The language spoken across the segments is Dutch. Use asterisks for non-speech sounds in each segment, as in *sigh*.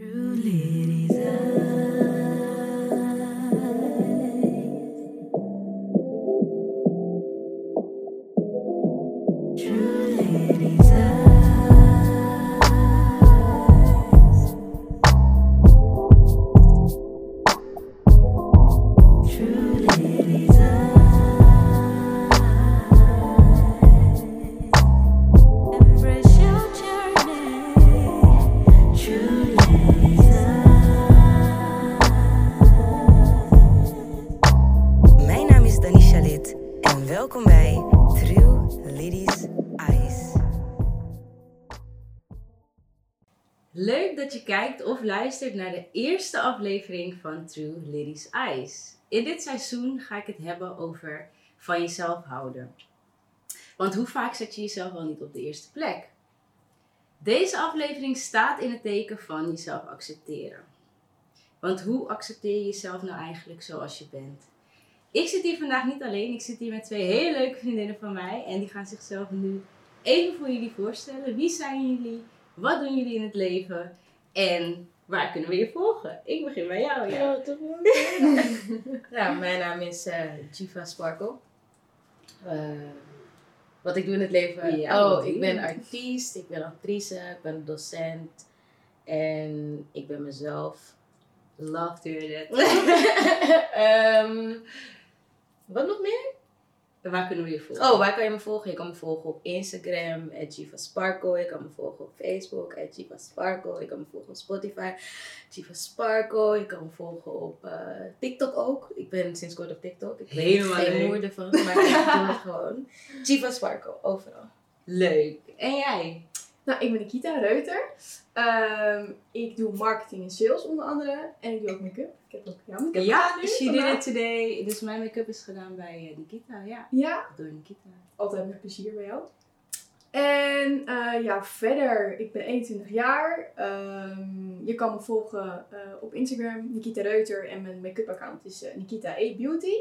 True ladies ah. Of luistert naar de eerste aflevering van True Ladies Eyes. In dit seizoen ga ik het hebben over van jezelf houden. Want hoe vaak zet je jezelf wel niet op de eerste plek? Deze aflevering staat in het teken van jezelf accepteren. Want hoe accepteer je jezelf nou eigenlijk zoals je bent? Ik zit hier vandaag niet alleen, ik zit hier met twee hele leuke vriendinnen van mij. En die gaan zichzelf nu even voor jullie voorstellen. Wie zijn jullie? Wat doen jullie in het leven? En waar kunnen we je volgen? Ik begin bij jou. Ja. Ja, *laughs* mijn naam is eh Jiva Sparkle. Eh, wat ik doe in het leven? Ja, oh, ik ben artiest, ik ben actrice, ik ben docent en ik ben mezelf. Love to hear that. Ehm, wat nog meer? Waar kunnen we je volgen? Oh, waar kan je me volgen? Je kan me volgen op Instagram, Jiva Sparkle. Je kan me volgen op Facebook, Jiva Sparkle. Je kan me volgen op Spotify, Jiva Sparkle. Je kan me volgen op eh, TikTok ook. Ik ben sinds kort op TikTok. Ik weet Helemaal geen leuk. moer ervan, maar ik doe het gewoon. *laughs* Jiva Sparkle, overal. Leuk. En jij? Nou, ik ben Nikita Reuter. Ehm, ik doe marketing en sales onder andere. En ik doe ook make-up. Ik heb ook jouw make-up Ja, gedaan nu she did vandaag. it today. Dus mijn make-up is gedaan bij eh, Nikita. Ja, Ja, door Nikita. altijd met plezier bij jou. En eh, ja, verder, ik ben 21 jaar. Ehm, je kan me volgen eh, op Instagram, Nikita Reuter. En mijn make-up account is eh, Nikita A Beauty.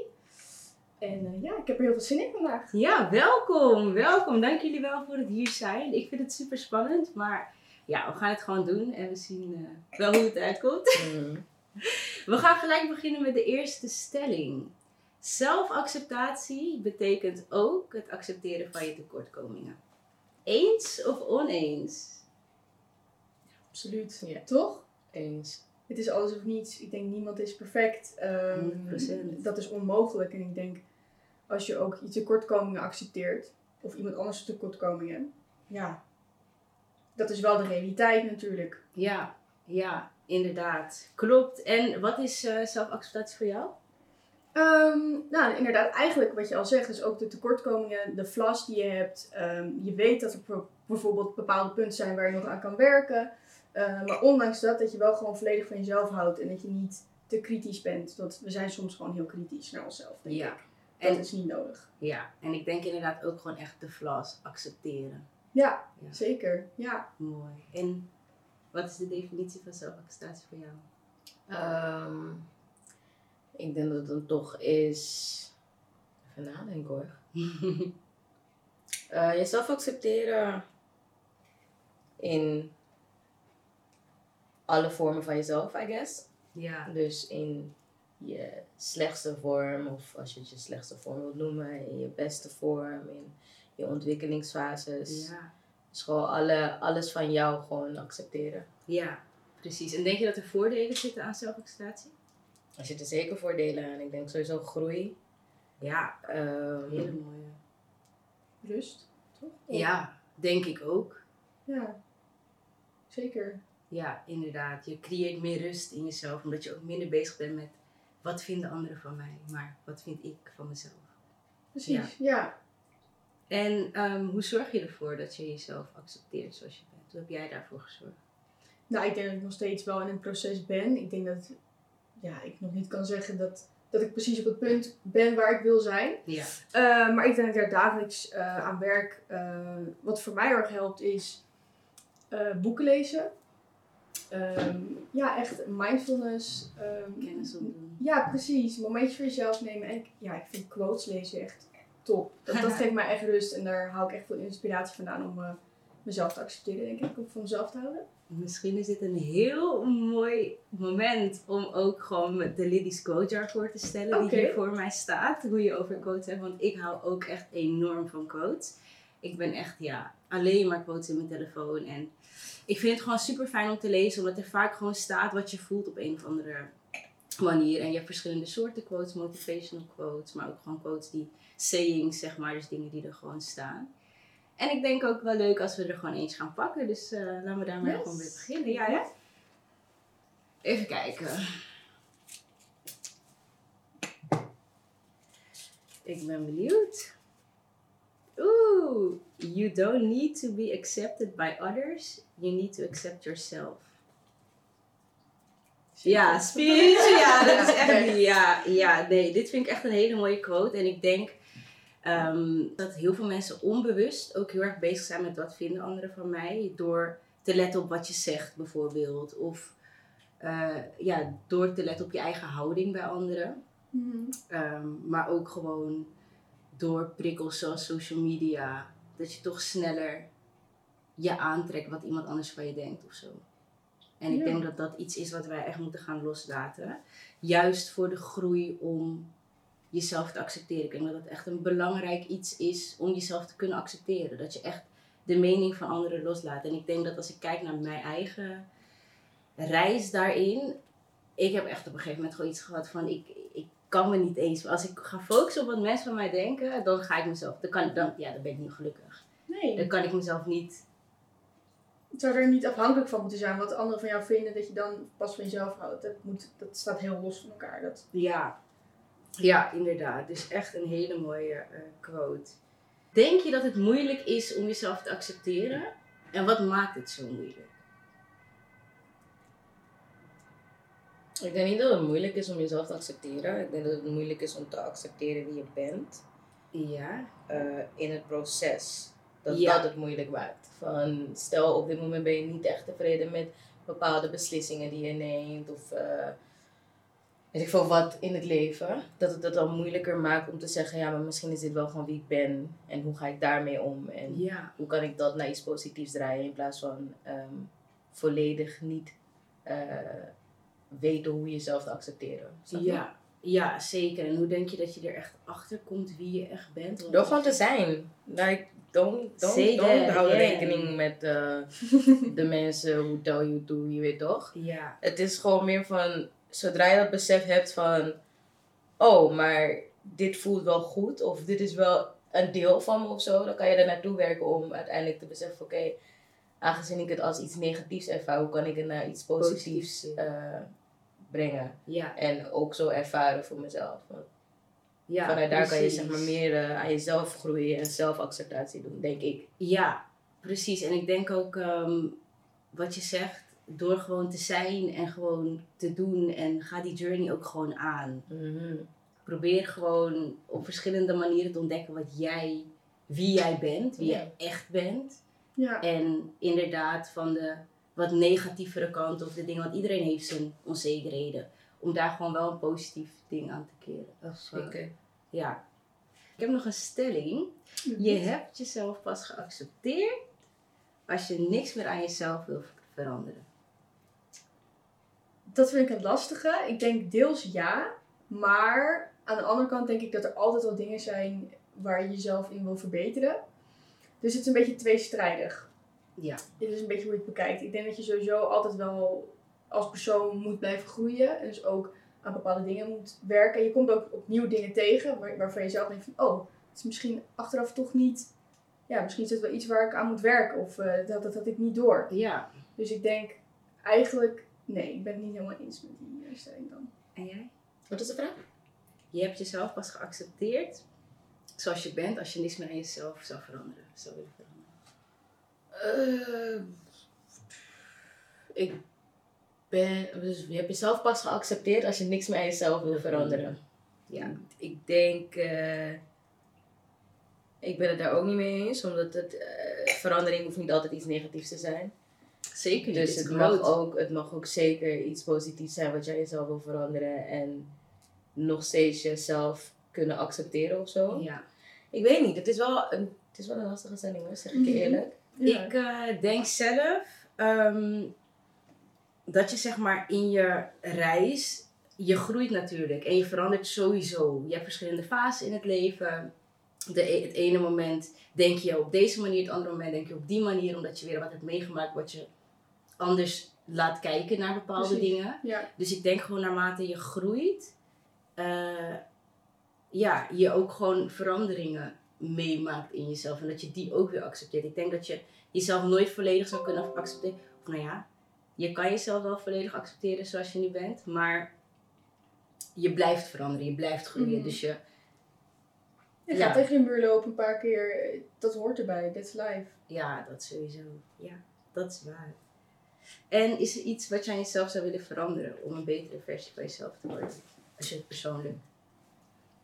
En eh, ja, ik heb er heel veel zin in vandaag. Ja, welkom. Welkom. Dank jullie wel voor het hier zijn. Ik vind het super spannend. Maar ja, we gaan het gewoon doen. En we zien eh, wel hoe het uitkomt. Mm. *laughs* We gaan gelijk beginnen met de eerste stelling. Zelfacceptatie betekent ook het accepteren van je tekortkomingen. Eens of oneens? Absoluut. Ja. Toch? Eens. Het is alles of niets. Ik denk niemand is perfect. 100%. Dat is onmogelijk. En ik denk als je ook je tekortkomingen accepteert, of iemand anders tekortkomingen, ja, dat is wel de realiteit natuurlijk. Ja, ja, inderdaad. Klopt. En wat is eh, zelfacceptatie voor jou? Ehm, nou, inderdaad, eigenlijk wat je al zegt, is ook de tekortkomingen, de flas die je hebt. Ehm, je weet dat er bijvoorbeeld bepaalde punten zijn waar je nog aan kan werken. Ehm, maar ondanks dat, dat je wel gewoon volledig van jezelf houdt en dat je niet te kritisch bent. Want we zijn soms gewoon heel kritisch naar onszelf, denk Ja. ik. Dat En, is niet nodig. ja, en ik denk inderdaad ook gewoon echt de flaws accepteren. Ja, Ja. zeker. Ja. Mooi. En wat is de definitie van zelfacceptatie voor jou? Ehm, ik denk dat het dan toch is. Even nadenken hoor. *laughs* Eh, jezelf accepteren in alle vormen van jezelf, I guess. ja, Dus in je slechtste vorm, of als je het je slechtste vorm wilt noemen, in je beste vorm, in je ontwikkelingsfases. ja, Dus gewoon alle, alles van jou gewoon accepteren. ja, precies. En denk je dat er voordelen zitten aan zelfacceptatie? Er zitten zeker voordelen aan. Ik denk sowieso groei. Ja, Ehm, hele mooie. Rust, toch? Ja, denk ik ook. Ja, zeker. Ja, inderdaad. Je creëert meer rust in jezelf, omdat je ook minder bezig bent met wat vinden anderen van mij, maar wat vind ik van mezelf. Precies, ja. En ehm, hoe zorg je ervoor dat je jezelf accepteert zoals je bent? Hoe heb jij daarvoor gezorgd? Nou, ik denk dat ik nog steeds wel in een proces ben. Ik denk dat ja, ik nog niet kan zeggen dat, dat ik precies op het punt ben waar ik wil zijn. Ja. Eh, maar ik denk dat ik daar dagelijks eh, aan werk. Eh, wat voor mij heel erg helpt is eh, boeken lezen. Ehm, ja, echt mindfulness. ehm, Kennis opdoen. Ja, precies. Een momentje voor jezelf nemen. En ik, ja, ik vind quotes lezen echt top. Dat, dat *laughs* geeft mij echt rust en daar haal ik echt veel inspiratie vandaan om eh, mezelf te accepteren, denk ik. Om van mezelf te houden. misschien is dit een heel mooi moment om ook gewoon de Liddy's Quote Jar voor te stellen. Die hier voor mij staat. Hoe je over quotes hebt. Want ik hou ook echt enorm van quotes. Ik ben echt, ja, alleen maar quotes in mijn telefoon. En ik vind het gewoon super fijn om te lezen. Omdat er vaak gewoon staat wat je voelt op een of andere manier. En je hebt verschillende soorten quotes. Motivational quotes. Maar ook gewoon quotes die sayings, zeg maar. Dus dingen die er gewoon staan. En ik denk ook wel leuk als we er gewoon eens gaan pakken. Dus eh, laten we daar maar Yes. gewoon mee beginnen. Ja, hè? Even kijken. Ik ben benieuwd. Oeh, you don't need to be accepted by others. You need to accept yourself. Ja, speech. Ja, *laughs* dat is echt Ja. ja, nee, dit vind ik echt een hele mooie quote. En ik denk ehm, dat heel veel mensen onbewust ook heel erg bezig zijn met wat vinden anderen van mij. Door te letten op wat je zegt, bijvoorbeeld. Of eh, ja, door te letten op je eigen houding bij anderen. Mhm. Ehm, maar ook gewoon door prikkels zoals social media. Dat je toch sneller je aantrekt wat iemand anders van je denkt of zo. En ik Ja. denk dat dat iets is wat wij echt moeten gaan loslaten. Juist voor de groei om jezelf te accepteren. Ik denk dat dat echt een belangrijk iets is om jezelf te kunnen accepteren. Dat je echt de mening van anderen loslaat. En ik denk dat als ik kijk naar mijn eigen reis daarin. Ik heb echt op een gegeven moment gewoon iets gehad van ik, ik kan me niet eens. Als ik ga focussen op wat mensen van mij denken, dan ga ik mezelf. Dan, kan, dan, ja, dan ben ik niet gelukkig. Nee. Dan kan ik mezelf niet. Het zou er niet afhankelijk van moeten zijn wat anderen van jou vinden, dat je dan pas van jezelf houdt. Dat, moet, dat staat heel los van elkaar. Dat, Ja, ja inderdaad. Dus echt een hele mooie eh, quote. Denk je dat het moeilijk is om jezelf te accepteren? En wat maakt het zo moeilijk? Ik denk niet dat het moeilijk is om jezelf te accepteren. Ik denk dat het moeilijk is om te accepteren wie je bent Ja, eh, in het proces. Dat Ja. dat het moeilijk maakt. Van, stel op dit moment ben je niet echt tevreden met bepaalde beslissingen die je neemt. Of eh, weet ik veel wat in het leven. Dat het het dan moeilijker maakt om te zeggen, ja, maar misschien is dit wel gewoon wie ik ben. En hoe ga ik daarmee om? En ja, hoe kan ik dat naar iets positiefs draaien in plaats van ehm, volledig niet eh, weten hoe jezelf te accepteren. Ja, ja, zeker. En hoe denk je dat je er echt achter komt wie je echt bent? Want- Door gewoon te zijn. Like, don't, don't, hou yeah. rekening met eh, *laughs* de mensen who tell you to, je weet toch? Ja, Het is gewoon meer van, zodra je dat besef hebt van, oh, maar dit voelt wel goed, of dit is wel een deel van me of zo, dan kan je er naartoe werken om uiteindelijk te beseffen, oké, aangezien ik het als iets negatiefs ervaar, hoe kan ik het naar iets positiefs eh, brengen? ja, En ook zo ervaren voor mezelf. Want ja. vanuit daar kan je zeg maar meer eh, aan jezelf groeien en zelfacceptatie doen, denk ik. Ja, precies. En ik denk ook ehm, wat je zegt, door gewoon te zijn en gewoon te doen en ga die journey ook gewoon aan. Mhm. Probeer gewoon op verschillende manieren te ontdekken wat jij, wie jij bent, wie Ja. je echt bent. ja. En inderdaad van de wat negatievere kant of de dingen, want iedereen heeft zijn onzekerheden. Om daar gewoon wel een positief ding aan te keren. Eh, Zeker. ja. Ik heb nog een stelling. Je hebt jezelf pas geaccepteerd als je niks meer aan jezelf wil veranderen. Dat vind ik het lastige. Ik denk deels ja, maar aan de andere kant denk ik dat er altijd wel dingen zijn waar je jezelf in wil verbeteren. Dus het is een beetje tweestrijdig. Ja. Dit is een beetje hoe je het bekijkt. Ik denk dat je sowieso altijd wel als persoon moet blijven groeien. En dus ook aan bepaalde dingen moet werken. En je komt ook op nieuwe dingen tegen waar, waarvan je zelf denkt van... Oh, het is misschien achteraf toch niet... Ja, misschien is het wel iets waar ik aan moet werken. Of eh, dat, dat had ik niet door. Ja. Dus ik denk eigenlijk... Nee, ik ben het niet helemaal eens met die stelling dan. En jij? Wat is de vraag? Je hebt jezelf pas geaccepteerd zoals je bent als je niks meer aan jezelf zou veranderen. Zou willen veranderen. Eh, ik ben, dus je hebt jezelf pas geaccepteerd als je niks meer aan jezelf wil veranderen. Ja. Ik denk, eh, ik ben het daar ook niet mee eens, omdat het, eh, verandering hoeft niet altijd iets negatiefs te zijn. Zeker niet. Dus het mag, ook, het mag ook zeker iets positiefs zijn wat jij jezelf wil veranderen en nog steeds jezelf kunnen accepteren of zo. Ja. Ik weet niet, het is wel een, het is wel een lastige stelling hoor, zeg ik je Mhm. eerlijk. Ja. Ik eh, denk zelf, ehm, dat je zeg maar in je reis, je groeit natuurlijk en je verandert sowieso. Je hebt verschillende fases in het leven. De, e- het ene moment denk je op deze manier, het andere moment denk je op die manier, omdat je weer wat hebt meegemaakt wat je anders laat kijken naar bepaalde Precies. dingen. Ja, Dus ik denk gewoon naarmate je groeit, eh, ja, je ook gewoon veranderingen meemaakt in jezelf. En dat je die ook weer accepteert. Ik denk dat je jezelf nooit volledig zou kunnen accepteren. Of nou ja, je kan jezelf wel volledig accepteren zoals je nu bent. Maar je blijft veranderen, je blijft groeien. Mhm. Dus je, je Ja. gaat tegen je muur lopen een paar keer. Dat hoort erbij. That's life. ja, dat sowieso. Ja, dat is waar. En is er iets wat je aan jezelf zou willen veranderen om een betere versie van jezelf te worden? Als je het persoonlijk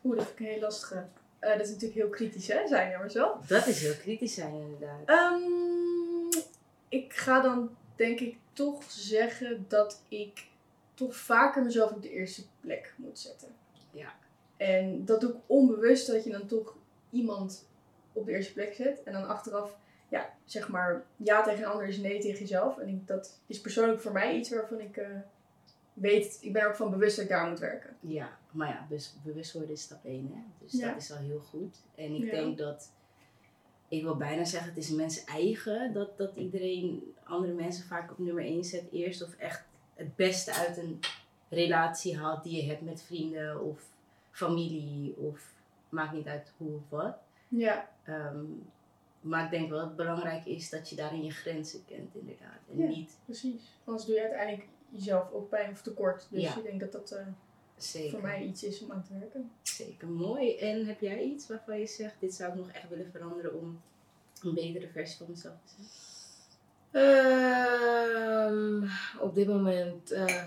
Oeh, dat vind ik een heel lastige. Eh, dat is natuurlijk heel kritisch, hè? Zijn nummers wel. Dat is heel kritisch zijn inderdaad. Ehm, ik ga dan denk ik toch zeggen dat ik toch vaker mezelf op de eerste plek moet zetten. Ja. En dat doe ik onbewust dat je dan toch iemand op de eerste plek zet. En dan achteraf, ja, zeg maar, ja tegen een ander is nee tegen jezelf. En ik, dat is persoonlijk voor mij iets waarvan ik eh, weet, ik ben er ook van bewust dat ik daar moet werken. Ja, maar ja, bewust worden is stap 1 hè. Dus Ja. dat is al heel goed. En ik Ja. denk dat, ik wil bijna zeggen, het is mensen eigen dat, dat iedereen andere mensen vaak op nummer 1 zet eerst. Of echt het beste uit een relatie haalt die je hebt met vrienden of familie of maakt niet uit hoe of wat. Ja, Ehm, maar ik denk wel dat het belangrijk is dat je daarin je grenzen kent inderdaad. En Ja. niet precies. Anders doe je uiteindelijk jezelf ook pijn of tekort. Dus Ja. ik denk dat dat eh, zeker. voor mij iets is om aan te werken. Zeker mooi. En heb jij iets waarvan je zegt, dit zou ik nog echt willen veranderen om een betere versie van mezelf te zijn? Ehm, op dit moment eh,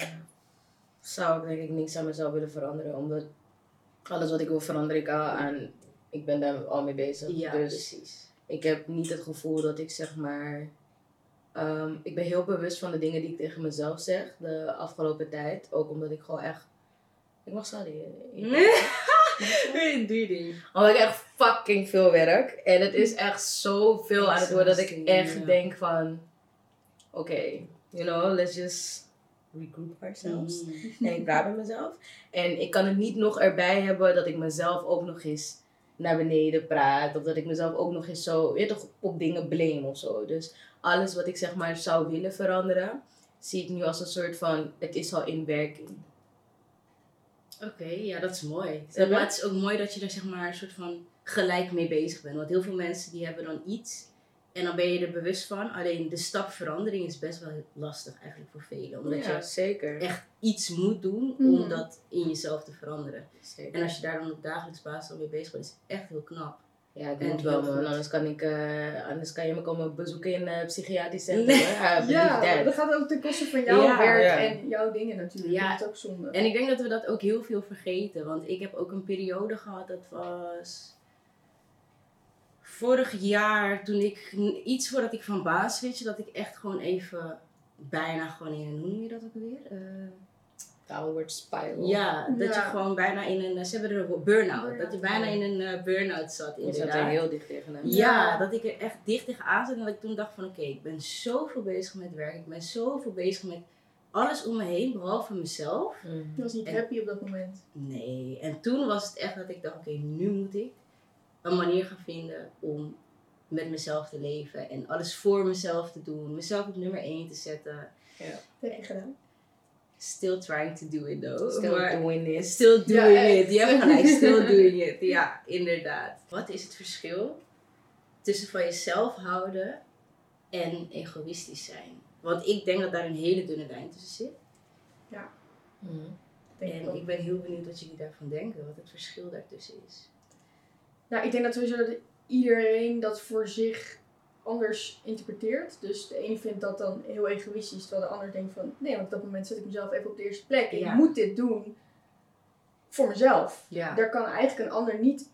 zou ik denk ik niks aan mezelf willen veranderen. Omdat alles wat ik wil veranderen, ik al aan. Ik ben daar al mee bezig. Ja, dus precies. ik heb niet het gevoel dat ik zeg maar. ehm, ik ben heel bewust van de dingen die ik tegen mezelf zeg de afgelopen tijd. Ook omdat ik gewoon echt. Ik mag *laughs* sorry. Doe je. Omdat ik echt fucking veel werk. En het is echt zoveel aan het worden dat ik echt denk van... Oké, you know, let's just regroup ourselves. Mm. *laughs* En ik praat met mezelf. En ik kan het niet nog erbij hebben dat ik mezelf ook nog eens naar beneden praat. Of dat ik mezelf ook nog eens zo, weet je toch, op dingen blame of zo. Dus alles wat ik zeg maar zou willen veranderen, zie ik nu als een soort van, het is al in werking. Oké, ja, dat is mooi. Maar het is ook mooi dat je daar zeg maar een soort van gelijk mee bezig bent. Want heel veel mensen die hebben dan iets en dan ben je er bewust van. Alleen de stap verandering is best wel lastig eigenlijk voor velen. Omdat ja, je zeker. echt iets moet doen om Mhm. dat in jezelf te veranderen. zeker. En als je daar dan op dagelijks basis al mee bezig bent, is het echt heel knap. Ja, ik En moet wel man, goed. anders kan ik, eh, anders kan je me komen bezoeken in een psychiatrisch *laughs* centrum. Nee. believe Ja, dat gaat ook ten koste van jouw Ja, werk ja. en jouw dingen natuurlijk. Ja. Dat is ook zonde. En ik denk dat we dat ook heel veel vergeten. Want ik heb ook een periode gehad, dat was vorig jaar, toen ik iets voordat ik van baas switchte, dat ik echt gewoon even bijna gewoon in hoe noem je dat ook weer? Downward spiral. ja, dat je Ja. gewoon bijna in een, ze hebben er een burn-out, dat je bijna ja. in een eh, burn-out zat Je zat inderdaad. er heel dicht tegenaan. Ja, Ja. dat ik er echt dicht tegenaan zat en dat ik toen dacht van oké, ik ben zoveel bezig met werk, ik ben zoveel bezig met alles om me heen, behalve mezelf. Je was niet En- happy op dat moment. Nee, en toen was het echt dat ik dacht, oké, nu moet ik een manier gaan vinden om met mezelf te leven en alles voor mezelf te doen, mezelf op nummer 1 te zetten. Dat heb je gedaan. Still trying to do it though. Still maar doing it. still doing Ja, it. Je hebt gelijk, still *laughs* doing it. Ja, inderdaad. Wat is het verschil tussen van jezelf houden en egoïstisch zijn? Want ik denk dat daar een hele dunne lijn tussen zit. Mhm. Denk ik En ik ben heel benieuwd wat jullie daarvan denken, wat het verschil daartussen is. Nou, ik denk dat sowieso dat iedereen dat voor zich anders interpreteert. Dus de ene vindt dat dan heel egoïstisch, terwijl de ander denkt van... Nee, want op dat moment zet ik mezelf even op de eerste plek. Ik Ja. moet dit doen voor mezelf. Ja. Daar kan eigenlijk een ander niet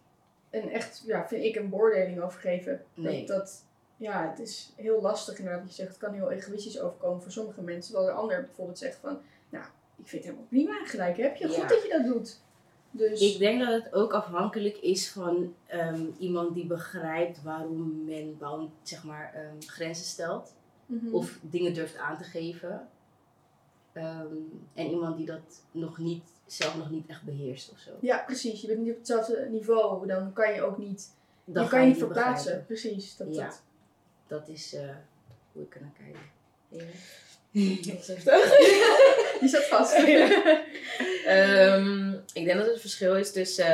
een echt, ja, vind ik, een beoordeling over geven. Nee. Dat, dat, ja, het is heel lastig inderdaad. wat Je zegt, het kan heel egoïstisch overkomen voor sommige mensen. Terwijl de ander bijvoorbeeld zegt van... Nou, ik vind het helemaal prima, gelijk heb je. Ja. Goed dat je dat doet. Dus... Ik denk dat het ook afhankelijk is van ehm, iemand die begrijpt waarom men bound, zeg maar, ehm, grenzen stelt. Mhm. Of dingen durft aan te geven. Ehm, en iemand die dat nog niet, zelf nog niet echt beheerst of zo. Ja, precies. Je bent niet op hetzelfde niveau. Dan kan je ook niet... Dan je kan je niet begrijpen. verplaatsen. Precies. Dat, Ja. dat. Dat is eh, hoe ik er naar kijk. *laughs* *laughs* Die zat vast. *laughs* Ehm, ik denk dat het verschil is tussen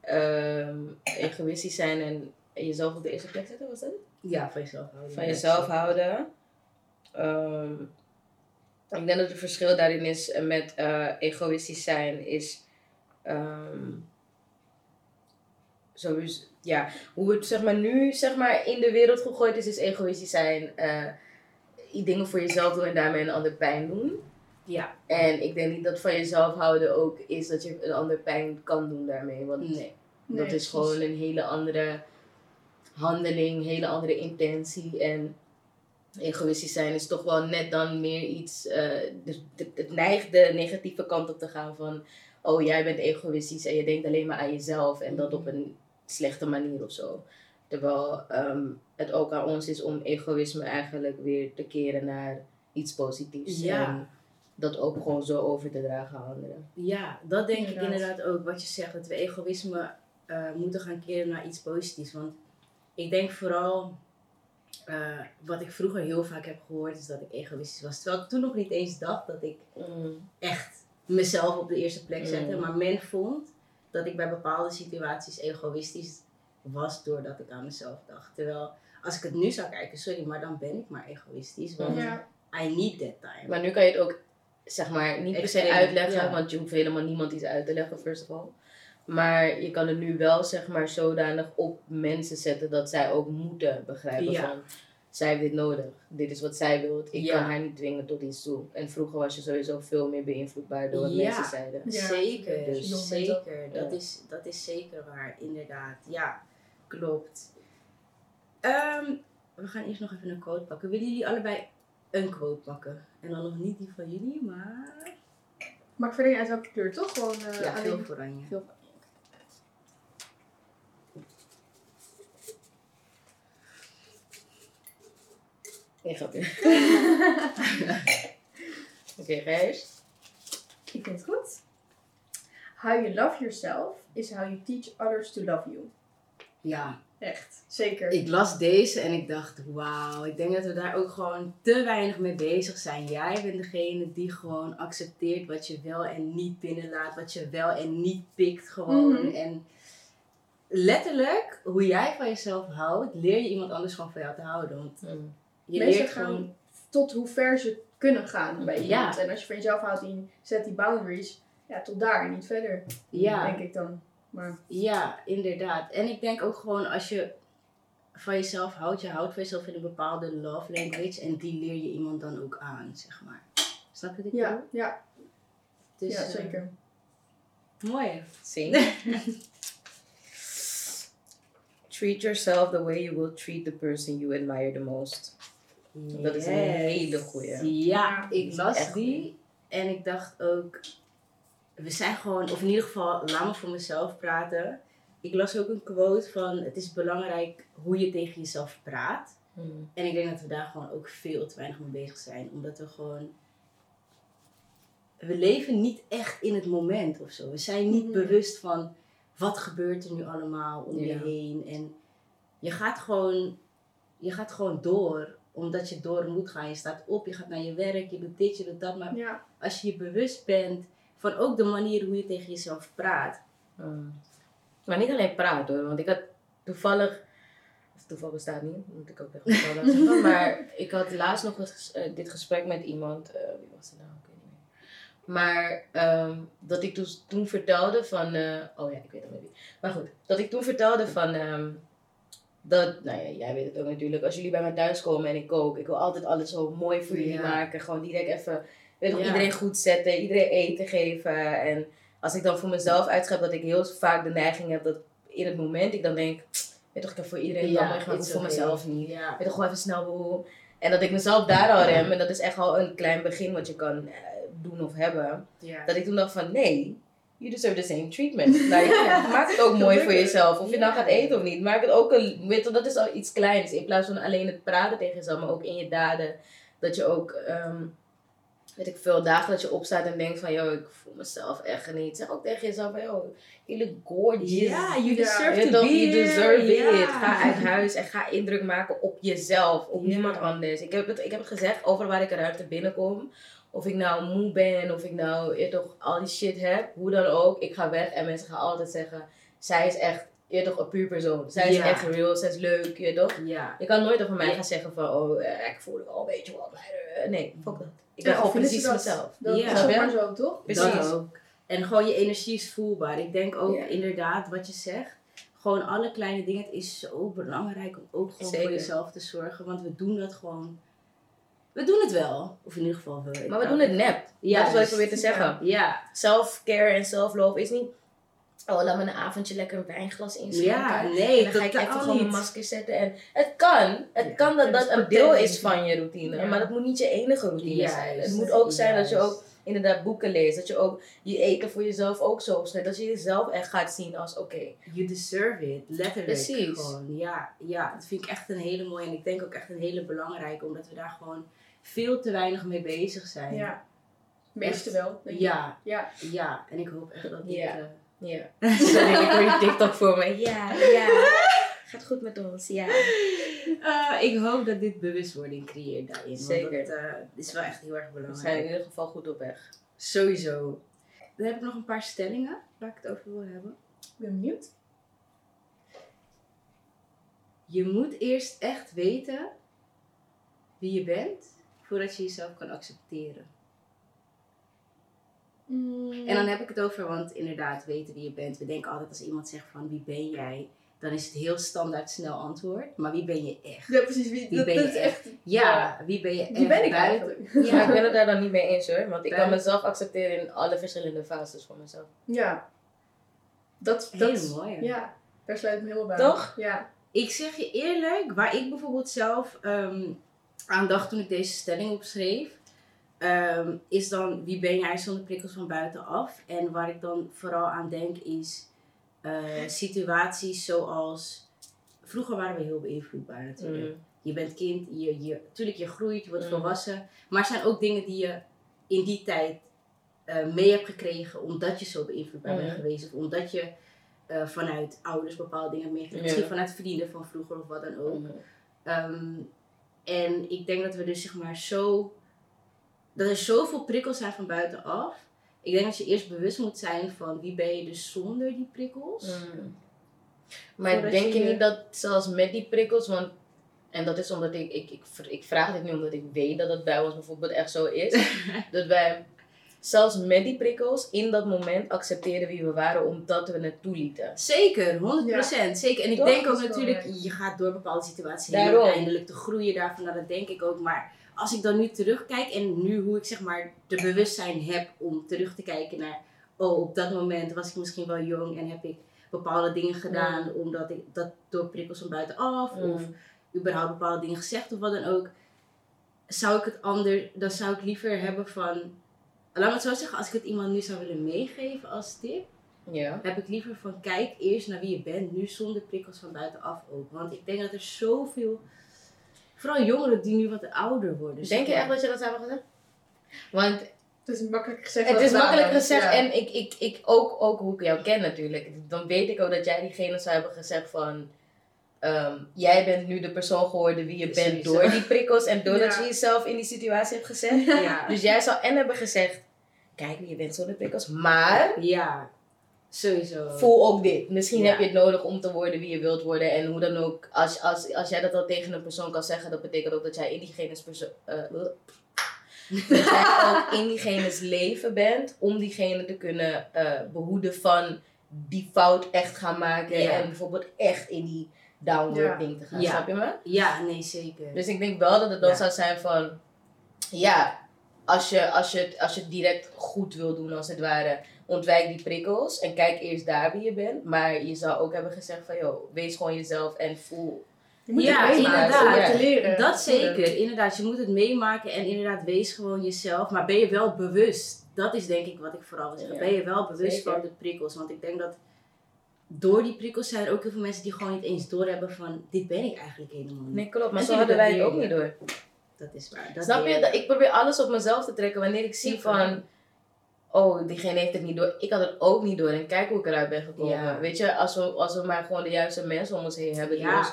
eh, ehm, egoïstisch zijn en jezelf op de eerste plek zetten, was dat? Ja, van jezelf houden. Van jezelf houden. Ehm, ik denk dat het verschil daarin is met eh, egoïstisch zijn is sowieso, ja, hoe het zeg maar nu zeg maar in de wereld gegooid is, is egoïstisch zijn. eh, dingen voor jezelf doen en daarmee een ander pijn doen. Ja, En ik denk niet dat van jezelf houden ook is dat je een ander pijn kan doen daarmee. Want nee. dat Nee, is precies. gewoon een hele andere handeling, een hele andere intentie. En egoïstisch zijn is toch wel net dan meer iets. eh, dus het, neigt de negatieve kant op te gaan van. Oh, jij bent egoïstisch en je denkt alleen maar aan jezelf. En dat op een slechte manier of zo. Terwijl ehm, het ook aan ons is om egoïsme eigenlijk weer te keren naar iets positiefs. Ja. En dat ook gewoon zo over te dragen aan anderen. Ja, dat denk ik Inderdaad. ook. Wat je zegt, dat we egoïsme eh, moeten gaan keren naar iets positiefs. Want ik denk vooral, eh, wat ik vroeger heel vaak heb gehoord, is dat ik egoïstisch was. Terwijl ik toen nog niet eens dacht dat ik echt mezelf op de eerste plek zette. Mm. Maar men vond dat ik bij bepaalde situaties egoïstisch was doordat ik aan mezelf dacht. Terwijl als ik het nu zou kijken, sorry, maar dan ben ik maar egoïstisch. Want Ja. I need that time. Maar nu kan je het ook, zeg maar, niet per se uitleggen, ja. want je hoeft helemaal niemand iets uit te leggen, first of all. Maar je kan het nu wel, zeg maar, zodanig op mensen zetten dat zij ook moeten begrijpen Ja. van, zij heeft dit nodig, dit is wat zij wil, ik Ja. kan haar niet dwingen tot iets toe. En vroeger was je sowieso veel meer beïnvloedbaar door wat Ja. mensen zeiden. Ja, zeker, dus zeker. Ja. Dat, is, dat is zeker waar, inderdaad. Ja, klopt. Ehm, we gaan eerst nog even een quote pakken. Willen jullie allebei een quote pakken? En dan nog niet die van jullie, maar... Maakt verder niet uit welke kleur, toch? Gewoon eh ja, alleen... veel oranje. Veel Nee, grapje. *laughs* *laughs* Oké, eerst? Ik vind het goed. How you love yourself is how you teach others to love you. Ja, Echt. Zeker. ik las deze en ik dacht, wauw, ik denk dat we daar ook gewoon te weinig mee bezig zijn. Jij bent degene die gewoon accepteert wat je wel en niet binnenlaat, wat je wel en niet pikt gewoon. Mhm. En letterlijk, hoe jij van jezelf houdt, leer je iemand anders gewoon van jou te houden. Want je Mensen leert gaan gewoon, tot hoe ver ze kunnen gaan bij Ja. iemand. En als je van jezelf houdt en je zet die boundaries, ja, tot daar, niet verder. ja, Denk ik dan. Maar ja, inderdaad. En ik denk ook gewoon als je van jezelf houdt, je houdt van jezelf in een bepaalde love language en die leer je iemand dan ook aan, zeg maar. Snap je bedoel? ja, ja, Dus, ja eh, zeker. Mooi. Sing. *laughs* treat yourself the way you will treat the person you admire the most. Dat is een hele goeie. Ja, ik las die en ik dacht ook, we zijn gewoon, of in ieder geval, laat me voor mezelf praten. Ik las ook een quote van, het is belangrijk hoe je tegen jezelf praat. Hmm. En ik denk dat we daar gewoon ook veel te weinig mee bezig zijn. Omdat we gewoon. We leven niet echt in het moment of zo. We zijn niet Mhm. bewust van wat gebeurt er nu allemaal om je Ja. heen. En je gaat gewoon. Je gaat gewoon door. Omdat je door moet gaan. Je staat op, je gaat naar je werk, je doet dit, je doet dat. Maar Ja, als je je bewust bent van ook de manier hoe je tegen jezelf praat. Hmm. Maar niet alleen praten hoor, want ik had toevallig, of toeval bestaat niet, moet ik ook echt toevallig *laughs* zeggen, maar ik had laatst nog eens, eh, dit gesprek met iemand, eh, wie was het nou, ik weet niet meer. Maar ehm, dat ik toen, toen vertelde van, eh, oh ja, ik weet het niet. Maar goed, dat ik toen vertelde van, ehm, dat, nou ja, jij weet het ook natuurlijk, als jullie bij mij thuis komen en ik kook, ik wil altijd alles zo mooi voor jullie Ja. maken, gewoon direct even, weet je, toch, Ja. iedereen goed zetten, iedereen eten geven en als ik dan voor mezelf uitschep dat ik heel vaak de neiging heb dat in het moment ik dan denk, weet toch, ik heb voor iedereen ja, maar ik voor okay. mezelf niet. Ja. Weet toch, gewoon even snel boel. En dat ik mezelf daar al rem en dat is echt al een klein begin wat je kan eh, doen of hebben. Ja. Dat ik toen dacht van nee, you deserve the same treatment. *laughs* Like, maak het ook mooi voor jezelf. Of je nou gaat eten of niet. Maak het ook een, weet je, dat is al iets kleins. In plaats van alleen het praten tegen jezelf, maar ook in je daden. Dat je ook ehm, weet ik veel, dagen dat je opstaat en denkt van, yo, ik voel mezelf echt niet. Zeg ook tegen jezelf van, yo, you look gorgeous. Ja, you Ja. deserve Je to be you deserve Ja. it. Ga uit huis en ga indruk maken op jezelf, op Ja. niemand anders. Ik heb, het, ik heb het gezegd, overal waar ik een ruimte binnenkom, of ik nou moe ben, of ik nou je toch al die shit heb, hoe dan ook, ik ga weg en mensen gaan altijd zeggen, zij is echt, je toch, een puur persoon. Zij is Ja. echt real, zij is leuk, je toch. Ja. Je kan nooit over mij Ja. gaan zeggen van, oh, eh, ik voel het al, weet je wat. eh, Nee, fuck dat. Ik ben precies dat- mezelf. Dat Ja. is ook maar zo, toch? Precies. Dat ook. En gewoon je energie is voelbaar. Ik denk ook Ja. inderdaad wat je zegt. Gewoon alle kleine dingen. Het is zo belangrijk om ook gewoon Zeker. voor jezelf te zorgen. Want we doen dat gewoon. We doen het wel. Of in ieder geval we. Maar we doen het nep. Ja, dat is wat ik dus- probeer te zeggen. Ja, Self-care en self-love is niet... Oh, laat me een avondje lekker een wijnglas inschenken. ja En nee, dan ga ik even gewoon mijn masker zetten. En het kan. Het Ja. kan dat dat een deel is van je routine. Ja. Maar dat moet niet je enige routine Juist, zijn. Het moet ook zijn dat je ook inderdaad boeken leest. Dat je ook je eten voor jezelf ook zo. Dat je jezelf echt gaat zien als oké. You deserve it, letterlijk. Precies. Gewoon. Ja, ja, dat vind ik echt een hele mooie. En ik denk ook echt een hele belangrijke. Omdat we daar gewoon veel te weinig mee bezig zijn. Ja. Meeste Echt. wel. denk. Ja, Ja. ja. En ik hoop echt dat dit... Ja. eh, Ja. *laughs* Sorry, ik hoor je TikTok voor me. Ja, ja. Gaat goed met ons, ja. Eh, ik hoop dat dit bewustwording creëert daarin. Zeker. Want dat eh, is wel echt heel erg We zijn in belangrijk. ieder geval goed op weg. Sowieso. Dan heb ik nog een paar stellingen waar ik het over wil hebben. Ik ben benieuwd. Je moet eerst echt weten wie je bent voordat je jezelf kan accepteren. En dan heb ik het over, want inderdaad, weten wie je bent. We denken altijd als iemand zegt van wie ben jij, dan is het heel standaard snel antwoord. Maar wie ben je echt? Ja, precies. Wie, Wie dat, ben dat je is echt... Ja, wie ben je echt? Wie ben ik buiten- eigenlijk? Ja, ik ben het daar dan niet mee eens hoor. Want ik kan mezelf accepteren in alle verschillende fases van mezelf. Ja. Dat, dat, Hele mooie. ja, daar sluit ik me helemaal bij. Toch? Ja. Ik zeg je eerlijk, waar ik bijvoorbeeld zelf ehm, aan dacht toen ik deze stelling opschreef, ehm, is dan wie ben jij zonder prikkels van buitenaf? En waar ik dan vooral aan denk is eh, situaties zoals, vroeger waren we heel beïnvloedbaar natuurlijk. Mm. Je bent kind, je, je, tuurlijk je groeit, je wordt Mm. volwassen, maar er zijn ook dingen die je in die tijd eh, mee hebt gekregen omdat je zo beïnvloedbaar bent Mm. geweest of omdat je eh, vanuit ouders bepaalde dingen hebt meegekregen. Misschien vanuit vrienden van vroeger of wat dan ook. Mm. Ehm, en ik denk dat we dus zeg maar zo. Dat er zoveel prikkels zijn van buitenaf. Ik denk dat je eerst bewust moet zijn van wie ben je dus zonder die prikkels. Mm. Maar Voordat denk je je- niet dat zelfs met die prikkels, want en dat is omdat ik, ik, ik, vraag dit nu omdat ik weet dat het bij ons bijvoorbeeld echt zo is, *laughs* dat wij zelfs met die prikkels in dat moment accepteren wie we waren omdat we het toelieten. Zeker, 100%. Zeker. En ik Toch? denk ook natuurlijk, je gaat door bepaalde situaties heen om te groeien daarvan. Dat denk ik ook. Maar als ik dan nu terugkijk en nu hoe ik zeg maar de bewustzijn heb om terug te kijken naar, oh, op dat moment was ik misschien wel jong en heb ik bepaalde dingen gedaan omdat ik dat door prikkels van buitenaf Mm. of überhaupt bepaalde dingen gezegd of wat dan ook. Zou ik het anders, dan zou ik liever hebben van, laat me het zo zeggen, als ik het iemand nu zou willen meegeven als tip Ja. heb ik liever van kijk eerst naar wie je bent, nu zonder prikkels van buitenaf ook. Want ik denk dat er zoveel, vooral jongeren die nu wat ouder worden. Denk je echt dat je dat zou hebben gezegd? Want Het is makkelijk gezegd. het is makkelijk gezegd Ja. en ik, ik, ik ook, ook hoe ik jou ken natuurlijk. Dan weet ik ook dat jij diegene zou hebben gezegd van... ehm, jij bent nu de persoon geworden wie je bent door die prikkels en doordat *laughs* Ja. je jezelf in die situatie hebt gezet. Ja, Dus jij zou en hebben gezegd, kijk je bent zonder prikkels, maar ja, sowieso. voel ook dit. Misschien Ja. heb je het nodig om te worden wie je wilt worden en hoe dan ook. Als, als, als jij dat al tegen een persoon kan zeggen, dat betekent ook dat jij in diegene's persoon... eh, *laughs* dat jij ook in diegene's leven bent om diegene te kunnen eh, behoeden van die fout echt gaan maken Ja. en bijvoorbeeld echt in die downward Ja. ding te gaan. Snap je me? Ja, nee, zeker. Dus ik denk wel dat het dan zou zijn van, ja, als je, als, je, als je het direct goed wil doen als het ware, ontwijk die prikkels en kijk eerst daar wie je bent. Maar je zou ook hebben gezegd van, joh, wees gewoon jezelf en voel. Je moet Ja, het inderdaad. leren. dat zeker, inderdaad. Je moet het meemaken en inderdaad, wees gewoon jezelf. Maar ben je wel bewust? Dat is denk ik wat ik vooral wil zeggen. Ja, Ben je wel bewust zeker. van de prikkels? Want ik denk dat door die prikkels zijn er ook heel veel mensen die gewoon niet eens doorhebben van, dit ben ik eigenlijk helemaal niet. Nee, klopt. Maar En zo hadden wij het ook niet door. dat is waar. Dat Snap je? Ik probeer alles op mezelf te trekken wanneer ik zie Ja, van... Oh, diegene heeft het niet door. Ik had het ook niet door. En kijk hoe ik eruit ben gekomen. Ja. Weet je, als we, als we maar gewoon de juiste mensen om ons heen hebben... die Ja. ons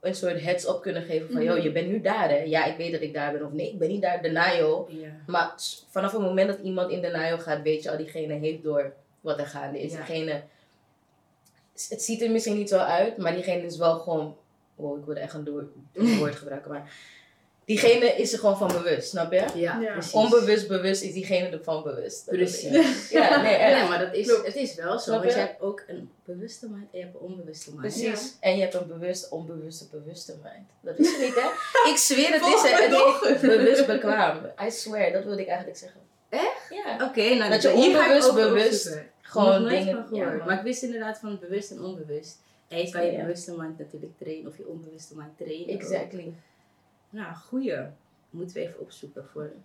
een soort heads up kunnen geven van... Mhm. Yo, je bent nu daar hè. Ja, ik weet dat ik daar ben. Of nee, ik ben niet daar. Denial. Ja. Maar vanaf het moment dat iemand in denial gaat... Weet je al, diegene heeft door wat er gaande is. Diegene... Het ziet er misschien niet zo uit. Maar diegene is wel gewoon... Oh, ik wilde echt een door- een woord gebruiken. Maar diegene is er gewoon van bewust. Snap je? Ja. Onbewust, bewust is diegene ervan bewust. Precies. Ja, nee, echt. Nee, maar dat is, het is wel zo. Snap Want je? je hebt ook een bewuste mind en je hebt een onbewuste mind. Precies. En je hebt een bewust, onbewuste, bewuste mind. Dat is het niet, hè? *laughs* Ik zweer, het is Volg het. Bewust bekwaam. I swear, dat wilde ik eigenlijk zeggen. Echt? Ja. Oké, nou Dat je onbewust, bewust. Gewoon Nog dingen. van gehoord. Ja, maar ik wist inderdaad van bewust en onbewust. En je kan je bewuste mind natuurlijk trainen of je onbewuste mind trainen. ook. Nou, goeie. Moeten we even opzoeken voor de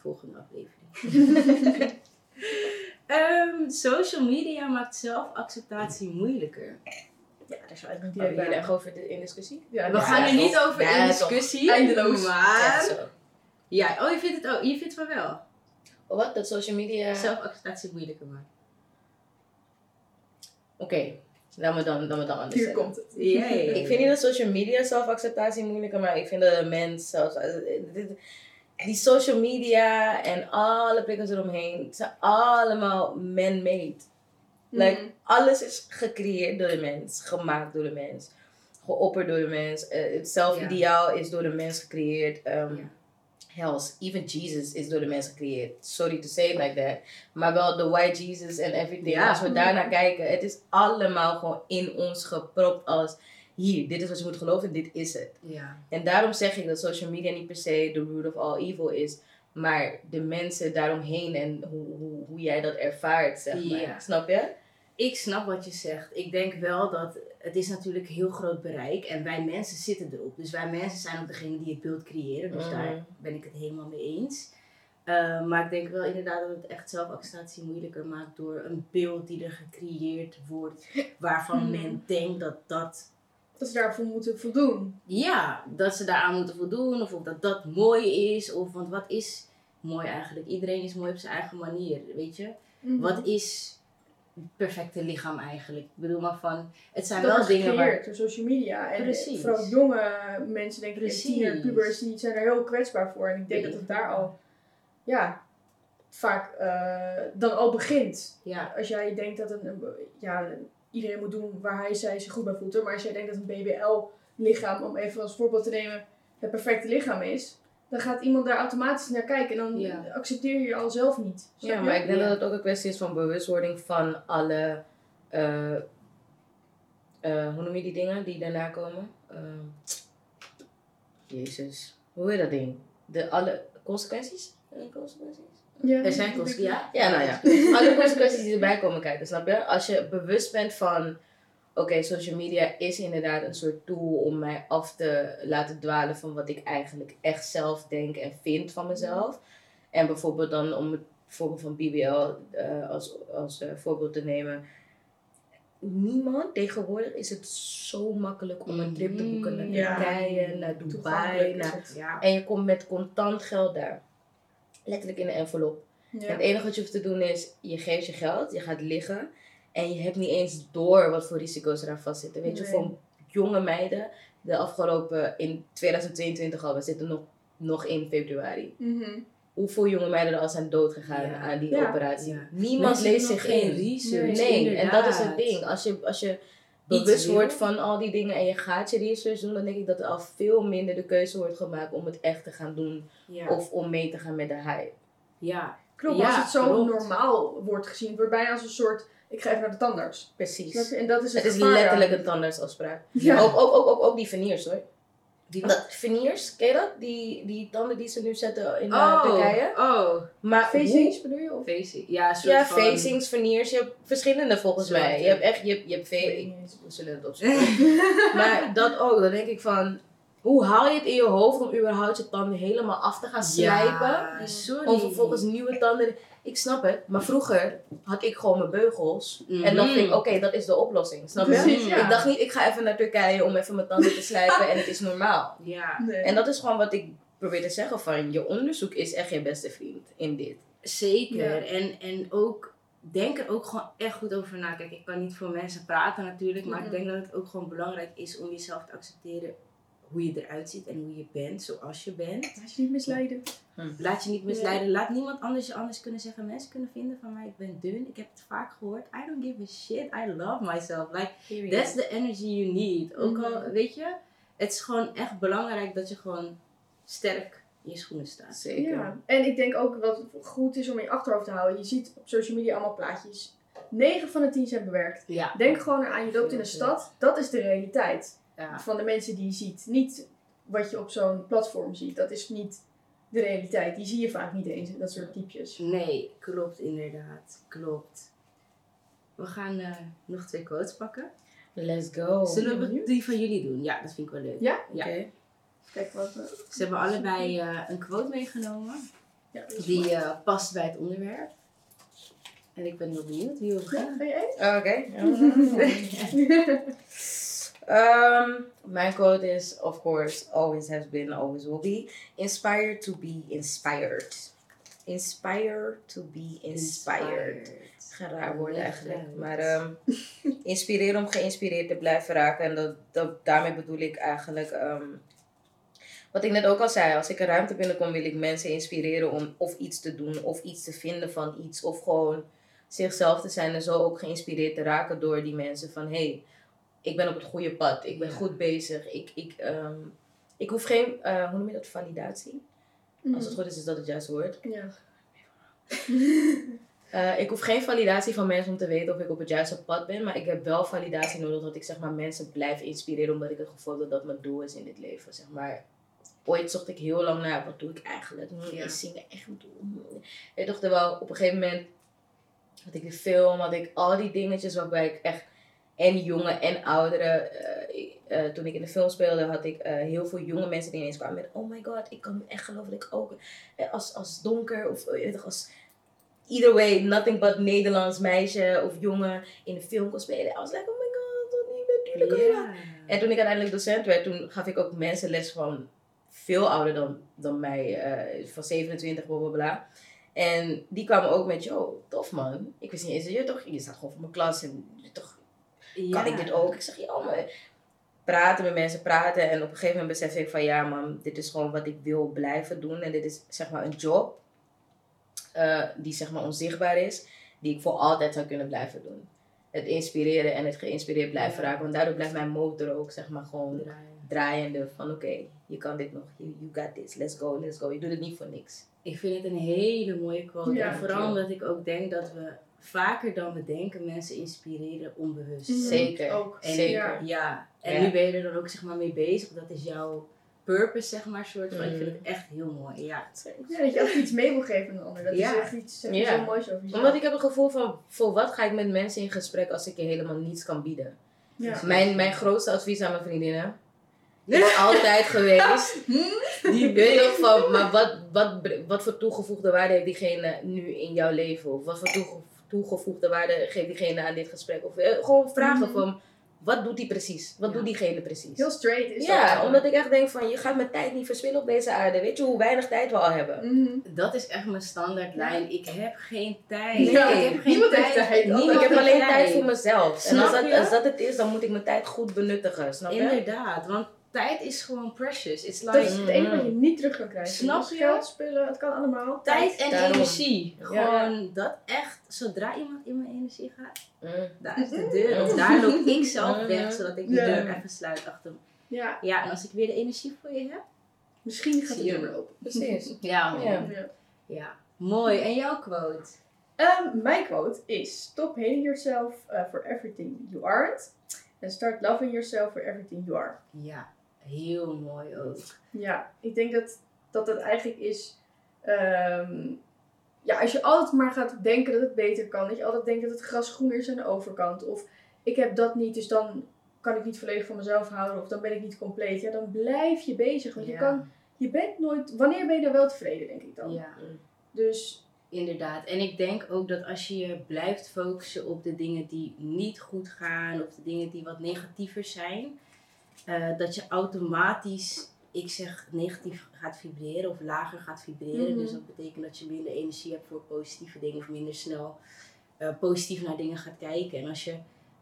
volgende aflevering. *laughs* Ehm, social media maakt zelfacceptatie moeilijker. Ja, daar zou ik niet bij. echt over de- in discussie? Ja, We ja, gaan er niet over Ja, in toch. discussie. Eindeloos. Maar. Ja, oh, je vindt het ook. Je vindt het wel. Oh, Wat? Dat social media... Zelfacceptatie moeilijker maakt. Oké. Dan we dan, dan we dan anders Hier zeggen. komt het. *laughs* Ik vind niet dat social media zelfacceptatie moeilijker, maar ik vind dat een mens zelfs. eh, Die social media en alle prikkels eromheen, het zijn allemaal man-made. Like, Mhm. alles is gecreëerd door de mens, gemaakt door de mens, geopperd door de mens. Eh, het zelfideaal is door de mens gecreëerd. Um, Ja. Hells, even Jesus is door de mens gecreëerd. Sorry to say it like that. Maar wel de white Jesus en everything. Ja. Als we daarnaar kijken, het is allemaal gewoon in ons gepropt als hier, dit is wat je moet geloven, dit is het. Ja. En daarom zeg ik dat social media niet per se the root of all evil is, maar de mensen daaromheen en hoe, hoe, hoe jij dat ervaart, zeg maar. Ja. Snap je? Ik snap wat je zegt. Ik denk wel dat het is natuurlijk heel groot bereik en wij mensen zitten erop. Dus wij mensen zijn ook degene die het beeld creëren. Dus Mhm. daar ben ik het helemaal mee eens. Uh, maar ik denk wel inderdaad dat het echt zelfacceptatie moeilijker maakt door een beeld die er gecreëerd wordt, waarvan Mhm. men denkt dat dat Dat ze daarvoor moeten voldoen. ja, dat ze daaraan moeten voldoen of of dat dat mooi is. Of, want wat is mooi eigenlijk? Iedereen is mooi op zijn eigen manier, weet je? Mhm. Wat is perfecte lichaam eigenlijk? Ik bedoel maar van, het zijn dat wel dingen waar... gecreëerd door social media. En Precies. vooral jonge mensen, denk ik, tiener, pubers, die zijn er heel kwetsbaar voor. En ik denk dat het daar al, ja, vaak eh, dan al begint. Ja, Als jij denkt dat een, een- ja, iedereen moet doen waar hij zij zich goed bij voelt. Maar als jij denkt dat een BBL-lichaam, om even als voorbeeld te nemen, het perfecte lichaam is, dan gaat iemand daar automatisch naar kijken. En dan Ja. accepteer je je al zelf niet. Ja, je? maar ik denk Ja. dat het ook een kwestie is van bewustwording van alle, eh, eh, hoe noem je die dingen die daarna komen? Ehm, Jezus, hoe heet dat ding? De alle consequenties? Eh, consequenties? Ja, er zijn ik. ja? Ja, nou ja. Alle consequenties die erbij komen kijken, snap je? Als je bewust bent van, oké, social media is inderdaad een soort tool om mij af te laten dwalen van wat ik eigenlijk echt zelf denk en vind van mezelf. En bijvoorbeeld dan om het voorbeeld van BBL eh, als, als eh, voorbeeld te nemen. Niemand, tegenwoordig is het zo makkelijk om een trip te boeken naar Ja. Turkije, naar Dubai, naar het. Ja. en je komt met contant geld daar. Letterlijk in een envelop. En het enige wat je hoeft te doen is, je geeft je geld, je gaat liggen. En je hebt niet eens door wat voor risico's eraan vastzitten. Weet je, voor jonge meiden, de afgelopen, in 2022 al, we zitten nog, nog in februari. Mhm. Hoeveel jonge meiden er al zijn doodgegaan Ja. aan die Ja. operatie. Ja. Niemand leest zich geen in. research, Nee, en dat is het ding. Als je, als je Iets bewust wil. wordt van al die dingen en je gaat je research doen, dan denk ik dat er al veel minder de keuze wordt gemaakt om het echt te gaan doen Ja. of om mee te gaan met de hype. ja. Klopt, Ja, als het zo klopt. normaal wordt gezien, wordt bijna als een soort, ik ga even naar de tandarts. Precies. En dat is het Het is letterlijk een tandartsafspraak. Ja. Ook, ook, ook, ook, ook die veneers hoor. Die Dat, veneers, ken je dat? Die, die tanden die ze nu zetten in eh, oh, Turkije. oh, Maar Facings bedoel je? Of? facing. Ja, soort Ja, van... facings, veneers. Je hebt verschillende volgens Zwarte. mij. Je hebt echt, je hebt, je hebt Ik weet ve- niet eens. We zullen het opzoeken. maar dat ook, dan denk ik van... Hoe haal je het in je hoofd om überhaupt je tanden helemaal af te gaan slijpen? Ja, sorry. Om vervolgens nieuwe tanden... Ik snap het, maar vroeger had ik gewoon mijn beugels. En dan Mhm. ik, oké, dat is de oplossing. Snap je? Precies, ja. Ik dacht niet, ik ga even naar Turkije om even mijn tanden te slijpen en het is normaal. Ja. Nee. En dat is gewoon wat ik probeer te zeggen van je onderzoek is echt je beste vriend in dit. Zeker. Ja. En, en ook, denk er ook gewoon echt goed over na. Kijk, ik kan niet voor mensen praten natuurlijk, maar ik denk dat het ook gewoon belangrijk is om jezelf te accepteren hoe je eruit ziet en hoe je bent, zoals je bent. Laat je niet misleiden. Laat je niet misleiden. Laat niemand anders je anders kunnen zeggen. Mensen kunnen vinden van mij, ik ben dun. Ik heb het vaak gehoord. I don't give a shit. I love myself. Like, that's the energy you need. Ook al, Mhm. weet je, het is gewoon echt belangrijk dat je gewoon sterk in je schoenen staat. Zeker. Ja. En ik denk ook wat goed is om in je achterhoofd te houden. Je ziet op social media allemaal plaatjes. 9 van de 10 zijn bewerkt. Ja. Denk gewoon aan, je loopt in een stad. Dat is de realiteit ja. van de mensen die je ziet. Niet wat je op zo'n platform ziet. Dat is niet de realiteit. Die zie je vaak niet eens, dat soort typjes. Nee, klopt inderdaad. Klopt. We gaan eh, nog twee quotes pakken. Let's go. Zullen we die van jullie doen? Ja, dat vind ik wel leuk. Ja? Ja. Oké. Kijk wat. eh, Ze hebben allebei eh, een quote meegenomen. ja, Die eh, past bij het onderwerp. En ik ben heel benieuwd wie wil Ja, beginnen. ben je eens? Oké. *laughs* *laughs* Ehm, mijn quote is, of course, always has been, always will be. Inspired to be inspired. Inspire to be inspired. Geen raar woord Leg eigenlijk. Maar *laughs* inspireren om geïnspireerd te blijven raken. En dat, dat, daarmee bedoel ik eigenlijk... ehm, wat ik net ook al zei, als ik een ruimte binnenkom, wil ik mensen inspireren om of iets te doen, of iets te vinden van iets, of gewoon zichzelf te zijn en zo ook geïnspireerd te raken door die mensen van hé, hey, ik ben op het goede pad, ik ben Ja. goed bezig, ik, ik, ehm, ik hoef geen, eh, hoe noem je dat, validatie? Als het goed is, is dat het juiste woord. Ja. *laughs* Eh, ik hoef geen validatie van mensen om te weten of ik op het juiste pad ben, maar ik heb wel validatie nodig dat ik zeg maar mensen blijf inspireren omdat ik het gevoel heb dat dat mijn doel is in dit leven. Zeg maar, ooit zocht ik heel lang naar wat doe ik eigenlijk? Hmm, Ja. Is zingen echt. Weet je toch, terwijl op een gegeven moment had ik de film, had ik al die dingetjes waarbij ik echt en jonge en ouderen. eh, eh, toen ik in de film speelde, had ik eh, heel veel jonge mensen die ineens kwamen met: Oh my god, ik kan echt geloven dat ik ook als, als donker of toch, als either way, nothing but Nederlands meisje of jongen in de film kon spelen. I was like: Oh my god, dat niet natuurlijk. kan je dat?" Ja. En toen ik uiteindelijk docent werd, toen gaf ik ook mensen les van veel ouder dan, dan mij, van 27, bla bla bla. En die kwamen ook met, yo, tof man. Ik wist niet eens, je toch, je staat gewoon voor mijn klas en je kan ik dit ook? Ik zeg, ja, maar praten met mensen, praten. En op een gegeven moment besef ik van, ja man, dit is gewoon wat ik wil blijven doen. En dit is zeg maar een job eh, die zeg maar onzichtbaar is, die ik voor altijd zou kunnen blijven doen. Het inspireren en het geïnspireerd blijven Ja. raken. Want daardoor blijft mijn motor ook zeg maar gewoon Draaien. draaiende van, oké, je kan dit nog, you, you got this, let's go, let's go. Je doet het niet voor niks. Ik vind het een hele mooie quote. Ja, en vooral omdat ik ook denk dat we vaker dan we denken mensen inspireren onbewust. Mhm. Zeker. Ook. En Zeker. Ja. En Ja. nu ben je er dan ook zeg maar mee bezig. Dat is jouw purpose, zeg maar, soort van. Ik vind Mhm. het echt heel mooi. Ja. Ja, dat je ook iets mee wil geven aan een ander. Dat Ja. is echt iets zeg, Ja. zo moois over jezelf. Omdat ik heb het gevoel van, voor wat ga ik met mensen in gesprek als ik je helemaal niets kan bieden? Ja. Mijn, mijn grootste advies aan mijn vriendinnen *laughs* is altijd geweest. *laughs* Die weet je toch van, maar wat, wat, wat voor toegevoegde waarde heeft diegene nu in jouw leven? Of wat voor toege- toegevoegde waarde geeft diegene aan dit gesprek? Of eh, gewoon vragen Mhm. van, wat doet die precies? Wat Ja. doet diegene precies? Heel straight is ja, dat. omdat ik echt denk van, je gaat mijn tijd niet verspillen op deze aarde. Weet je hoe weinig tijd we al hebben? Mhm. Dat is echt mijn standaardlijn. Ik heb geen tijd. Ja, ik heb geen niemand heeft tijd. tijd. Niemand ik heb alleen tijd voor mezelf. En als dat, je? als dat het is, dan moet ik mijn tijd goed benuttigen. Snap je? Inderdaad, want tijd is gewoon precious. It's Dat is het enige wat je niet terug kan krijgen. Snap Dus je? Geld, spullen, het kan allemaal. tijd en Daarom. energie. Ja. Gewoon dat echt, zodra iemand in mijn energie gaat, Mm. daar is de deur. Of daar loop *laughs* ik zelf weg, zodat ik de Ja. deur even sluit achter me. Ja, Ja, en als ik weer de energie voor je heb. misschien gaat weer weer open. Precies. *laughs* Ja, man. Ja. Ja. Mooi. En jouw quote? Ehm, mijn quote is: Stop hating yourself uh, for everything you aren't. And start loving yourself for everything you are. Ja, heel mooi ook. Ja, ik denk dat dat het eigenlijk is. ehm, ja, als je altijd maar gaat denken dat het beter kan. Dat je altijd denkt dat het gras groener is aan de overkant. Of ik heb dat niet, dus dan kan ik niet volledig van mezelf houden. Of dan ben ik niet compleet. Ja, dan blijf je bezig. Want je, kan, je bent nooit. Wanneer ben je dan wel tevreden, denk ik dan? Ja. Dus Inderdaad. En ik denk ook dat als je je blijft focussen op de dingen die niet goed gaan, of de dingen die wat negatiever zijn, eh, dat je automatisch ik zeg negatief gaat vibreren of lager gaat vibreren. Mhm. Dus dat betekent dat je minder energie hebt voor positieve dingen of minder snel eh, positief naar dingen gaat kijken. En als je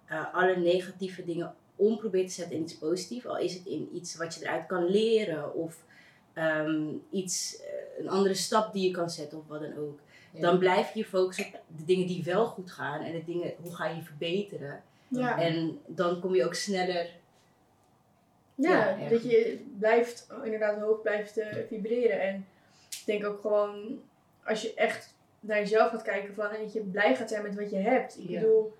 eh, alle negatieve dingen om probeert te zetten in iets positiefs, al is het in iets wat je eruit kan leren of ehm, iets, een andere stap die je kan zetten of wat dan ook. Ja. Dan blijf je je focussen op de dingen die wel goed gaan en de dingen, hoe ga je verbeteren. Ja, En dan kom je ook sneller ja, ja, dat je blijft, inderdaad hoog blijft eh, vibreren. En ik denk ook gewoon, als je echt naar jezelf gaat kijken van, en dat je blij gaat zijn met wat je hebt. Ik Ja. bedoel,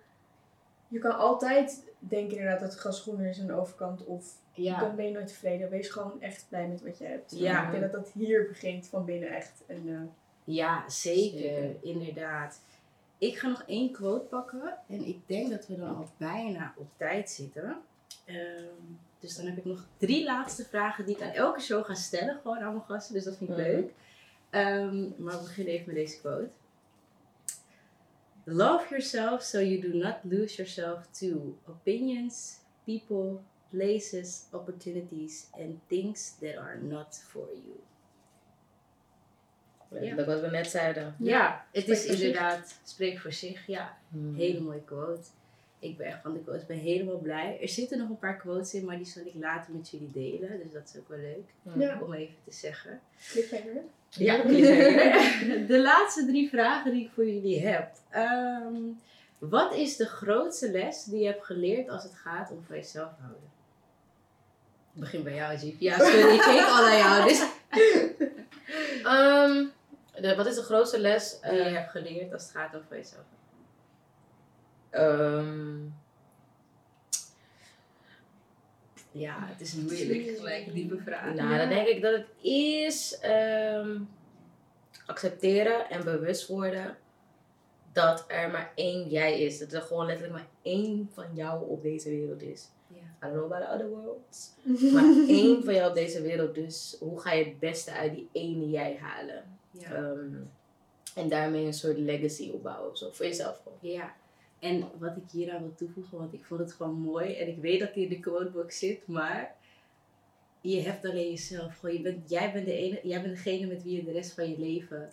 je kan altijd denken inderdaad dat het gras groener is aan de overkant. Of ja, dan ben je nooit tevreden. Wees gewoon echt blij met wat je hebt. Ja. Ik denk dat dat hier begint van binnen echt. En, eh, Ja, zeker, Zeker. inderdaad. Ik ga nog één quote pakken en ik denk dat we dan al bijna op tijd zitten. Ehm, dus dan heb ik nog drie laatste vragen die ik aan elke show ga stellen, gewoon aan mijn gasten, dus dat vind ik Mhm. leuk. Ehm, maar we beginnen even met deze quote. Love yourself so you do not lose yourself to opinions, people, places, opportunities and things that are not for you. Dat wat we net zeiden. Ja, het is inderdaad, spreek voor zich. Ja, Hmm. hele mooie quote. Ik ben echt van de quotes, ik ben helemaal blij. Er zitten nog een paar quotes in, maar die zal ik later met jullie delen. Dus dat is ook wel leuk. Ja. om even te zeggen. cliffhanger. Ja, *laughs* cliffhanger. De laatste drie vragen die ik voor jullie heb. Ehm, wat is de grootste les die je hebt geleerd als het gaat om van jezelf houden? Ik begin bij jou, Jeep. Ja, sorry, ik keek al naar jou. Dus Ehm, de, wat is de grootste les? die je Eh, hebt geleerd als het gaat om van jezelf ehm, Ja, het is moeilijk. Gelijk diepe vraag. nou, Ja. dan denk ik dat het is ehm, accepteren en bewust worden dat er maar één jij is. Dat er gewoon letterlijk maar één van jou op deze wereld is. I don't know about the other worlds. *laughs* Maar één van jou op deze wereld. Dus hoe ga je het beste uit die ene jij halen? Ehm, en daarmee een soort legacy opbouwen. of Zo, voor jezelf gewoon. Ja, en wat ik hieraan wil toevoegen, want ik vond het gewoon mooi en ik weet dat die in de quotebook zit, maar je hebt alleen jezelf. Gewoon, je bent, jij, bent de ene, jij bent degene met wie je de rest van je leven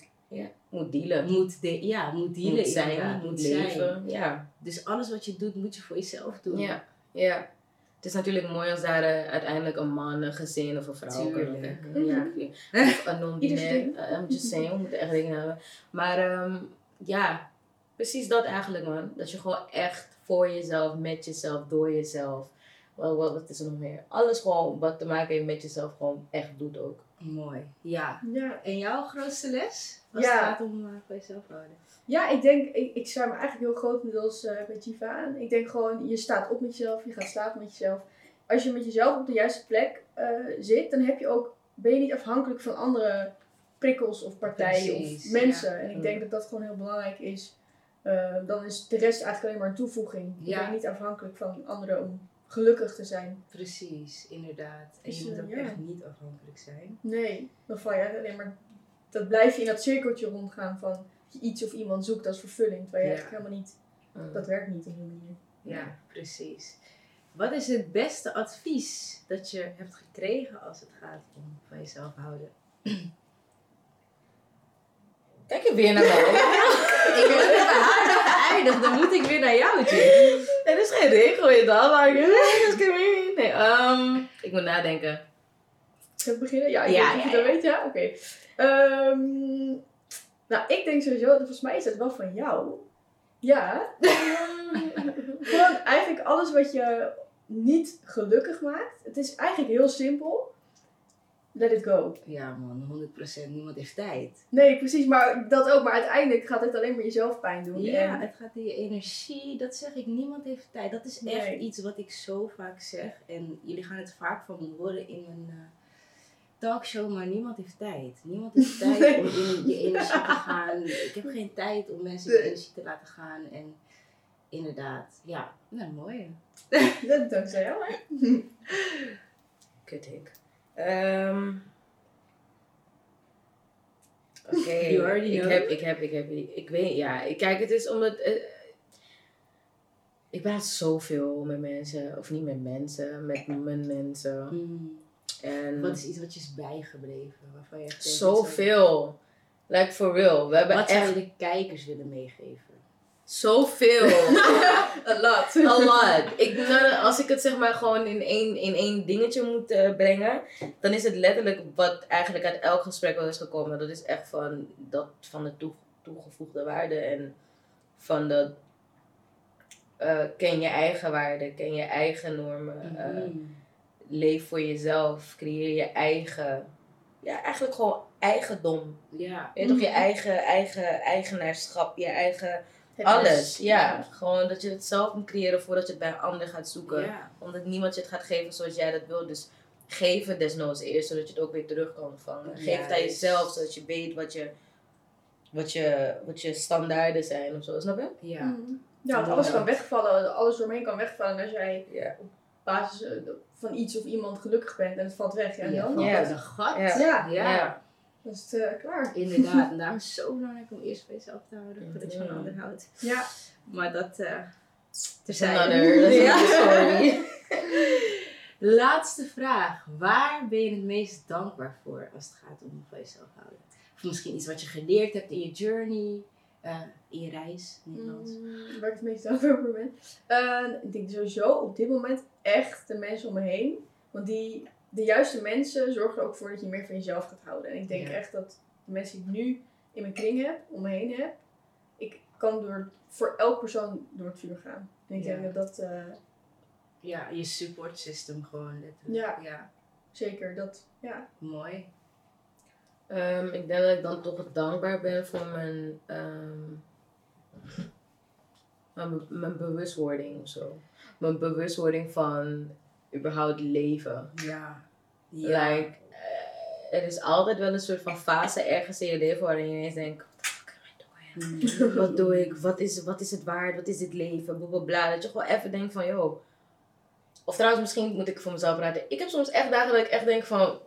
Moet dealen. moet, de, ja, moet dealen. moet zijn, moet zijn. leven. Ja. Dus alles wat je doet, moet je voor jezelf doen. ja, ja. Het is natuurlijk mooi als daar eh, uiteindelijk een man, een gezin of een vrouw kan Tuurlijk. kijken. Ja. Of een *laughs* non-binair. I'm just saying, we moeten echt dingen hebben. Maar ehm, ja, precies dat eigenlijk man. Dat je gewoon echt voor jezelf, met jezelf, door jezelf. Wat, wat, wat is er nog meer? Alles gewoon wat te maken heeft met jezelf gewoon echt doet ook. Mooi. Ja. Ja. En jouw grootste les? Als Ja. het gaat om uh, voor jezelf houden. Ja, ik denk, ik, ik sluit me eigenlijk heel grotendeels eh bij Jiva aan. Ik denk gewoon, je staat op met jezelf, je gaat slapen met jezelf. Als je met jezelf op de juiste plek eh, zit, dan heb je ook, ben je niet afhankelijk van andere prikkels of partijen Precies, of mensen. En ik denk dat dat gewoon heel belangrijk is. Eh, dan is de rest eigenlijk alleen maar een toevoeging. Je Ja. bent niet afhankelijk van anderen om gelukkig te zijn. Precies, inderdaad. En je moet ook ja. echt niet afhankelijk zijn. Nee, dan val je alleen maar... Dat blijf je in dat cirkeltje rondgaan van je iets of iemand zoekt als vervulling. Terwijl je Ja. eigenlijk helemaal niet... Mm. Dat werkt niet op die manier. Ja, precies. Wat is het beste advies dat je hebt gekregen als het gaat om van jezelf houden? *clears throat* Kijk je weer naar mij. *laughs* ik ben met haar nog geëindigd, dan moet ik weer naar jou, Jim. Er is geen regel in dat. maar- Nee, ehm, ik moet nadenken. Zullen we beginnen? Ja, ik Ja, ja, je dat weet, ja? Oké. Ehm, nou, ik denk sowieso, volgens mij is het wel van jou. Ja. Ehm, *laughs* Gewoon eigenlijk alles wat je niet gelukkig maakt. Het is eigenlijk heel simpel. Let it go. Ja man, 100%. Niemand heeft tijd. Nee, precies, maar dat ook. Maar uiteindelijk gaat het alleen maar jezelf pijn doen. Ja, En- het gaat in je energie. Dat zeg ik, niemand heeft tijd. Dat is echt Nee. iets wat ik zo vaak zeg. En jullie gaan het vaak van me horen in mijn eh, talkshow, maar niemand heeft tijd. Niemand heeft *laughs* tijd Nee. om in je energie te gaan. Ik heb geen tijd om mensen je energie te laten gaan. En inderdaad, ja, nou mooi. *laughs* Dat dankzij jou, hè? Kut ik. Ehm Oké, *laughs* ik heb, ik heb, ik heb, ik, ik weet, ja, ik, kijk, het is omdat, eh, ik praat zoveel met mensen, of niet met mensen, met mijn mensen. Mm, En Wat is iets wat je is bijgebleven? Waarvan je echt zoveel. Like for real. We hebben Wat zou echt je de kijkers willen meegeven? zoveel. *laughs* A lot. *laughs* A lot. Ik, nou, als ik het zeg maar gewoon in één, in één dingetje moet eh, brengen, dan is het letterlijk wat eigenlijk uit elk gesprek wel is gekomen. Dat is echt van, dat, van de toe- toegevoegde waarde en van de eh, ken je eigen waarde, ken je eigen normen, eh, Mhm. leef voor jezelf, creëer je eigen, ja eigenlijk gewoon eigendom. Ja. Je toch je Mhm. eigen, eigen eigenaarschap, je eigen alles. is- Ja. gewoon dat je het zelf moet creëren voordat je het bij een ander gaat zoeken. Ja. Omdat niemand je het gaat geven zoals jij dat wil. Dus geef het desnoods eerst, zodat je het ook weer terug kan ontvangen. Geef het aan jezelf, zodat je weet wat je, wat je, wat je standaarden zijn of zo. Snap je? Ja. Mhm. Ja, want alles Ja. kan wegvallen, alles doorheen kan wegvallen als jij Ja. op basis eh, van iets of iemand gelukkig bent en het valt weg. Ja, en Ja, dan? Ja. wat een gat. Ja. Ja. Dan is het eh, klaar. *laughs* Inderdaad. *laughs* En daarom is het zo belangrijk om eerst bij jezelf te houden voordat je van een Mhm. ander houdt. Ja. Maar dat uh, that's *laughs* Ja. story. Laatste vraag. Waar ben je het meest dankbaar voor als het gaat om van jezelf houden? Of misschien iets wat je geleerd hebt in je journey, eh, in je reis, Nederlands. Mm, waar ik het meest dankbaar voor ben. Eh, ik denk sowieso op dit moment echt de mensen om me heen. Want die, de juiste mensen zorgen er ook voor dat je meer van jezelf gaat houden. En ik denk Ja. echt dat de mensen die ik nu in mijn kring heb, om me heen heb, ik kan door, voor elk persoon door het vuur gaan. En ik Ja. denk dat dat eh, Ja, je support system gewoon letterlijk. Ja. ja. zeker, dat, ja. Mooi. Ehm, ik denk dat ik dan toch dankbaar ben voor mijn, ehm, mijn, mijn bewustwording of zo. Mijn bewustwording van überhaupt leven. Ja. Ja. Like, eh, er is altijd wel een soort van fase ergens in je leven waarin je ineens denkt. Wat *laughs* doe ik? Wat is, wat is het waard? Wat is dit leven? Bla bla bla. Dat je gewoon even denkt van, joh. Of trouwens, misschien moet ik voor mezelf praten. Ik heb soms echt dagen dat ik echt denk van,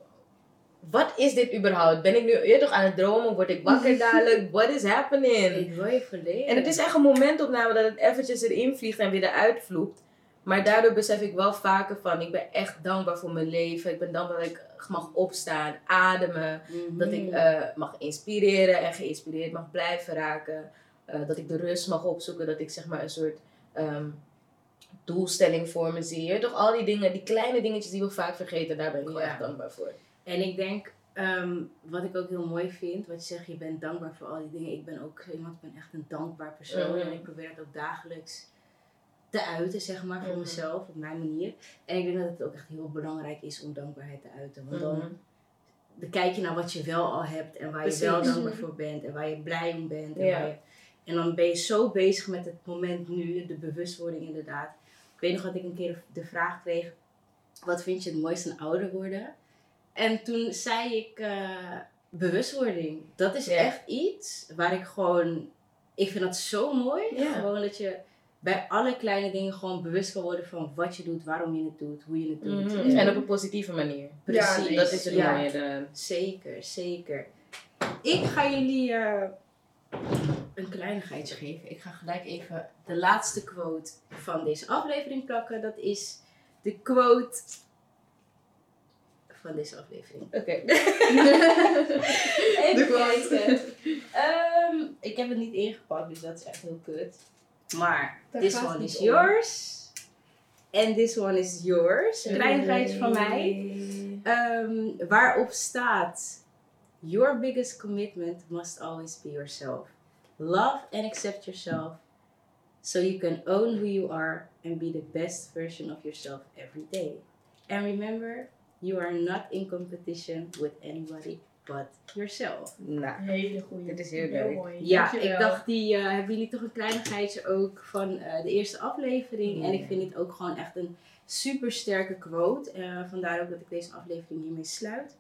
wat is dit überhaupt? Ben ik nu eerder toch aan het dromen? Word ik wakker *laughs* dadelijk? What is happening? Ik wil je verleden. En het is echt een momentopname dat het eventjes erin vliegt en weer eruit vloept. Maar daardoor besef ik wel vaker van, ik ben echt dankbaar voor mijn leven. Ik ben dankbaar dat ik mag opstaan, ademen. Mhm. Dat ik eh, mag inspireren en geïnspireerd mag blijven raken. Eh, dat ik de rust mag opzoeken. Dat ik zeg maar een soort ehm, doelstelling voor me zie. Je Toch al die dingen, die kleine dingetjes die we vaak vergeten, daar ben ik gewoon Ja. echt dankbaar voor. En ik denk, ehm, wat ik ook heel mooi vind, wat je zegt, je bent dankbaar voor al die dingen. Ik ben ook iemand, ik ben echt een dankbaar persoon. Mhm. En ik probeer het ook dagelijks te uiten, zeg maar, voor Mhm. mezelf, op mijn manier. En ik denk dat het ook echt heel belangrijk is om dankbaarheid te uiten. Want dan, Mhm. dan kijk je naar wat je wel al hebt en waar je wel dankbaar voor bent en waar je blij om bent. En, Ja. waar je, en dan ben je zo bezig met het moment nu, de bewustwording inderdaad. Ik weet nog dat ik een keer de vraag kreeg, wat vind je het mooiste aan ouder worden? En toen zei ik eh, bewustwording. Dat is Ja. echt iets waar ik gewoon, ik vind dat zo mooi. Ja. Gewoon dat je bij alle kleine dingen gewoon bewust kan worden van wat je doet, waarom je het doet, hoe je het doet. Mhm. En op een positieve manier. Precies. Ja, Dat is het Ja. mooie. Zeker, zeker. Ik ga jullie eh, een kleinigheidje geven. Ik ga gelijk even de laatste quote van deze aflevering plakken. Dat is de quote van deze aflevering. Oké. *laughs* Even De quote. Ehm, ik heb het niet ingepakt, dus dat is echt heel kut. Maar this one is om. yours. En this one is yours. Een kleinigheidje van mij. Ehm, waarop staat: Your biggest commitment must always be yourself. Love and accept yourself so you can own who you are and be the best version of yourself every day. And remember, you are not in competition with anybody but yourself. Nou, Hele goede. Dit is heel Heel leuk. mooi. Ja, Dankjewel. ik dacht, die eh, hebben jullie toch een kleinigheidje ook van eh, de eerste aflevering. En ik vind dit ook gewoon echt een super sterke quote. Eh, vandaar ook dat ik deze aflevering hiermee sluit.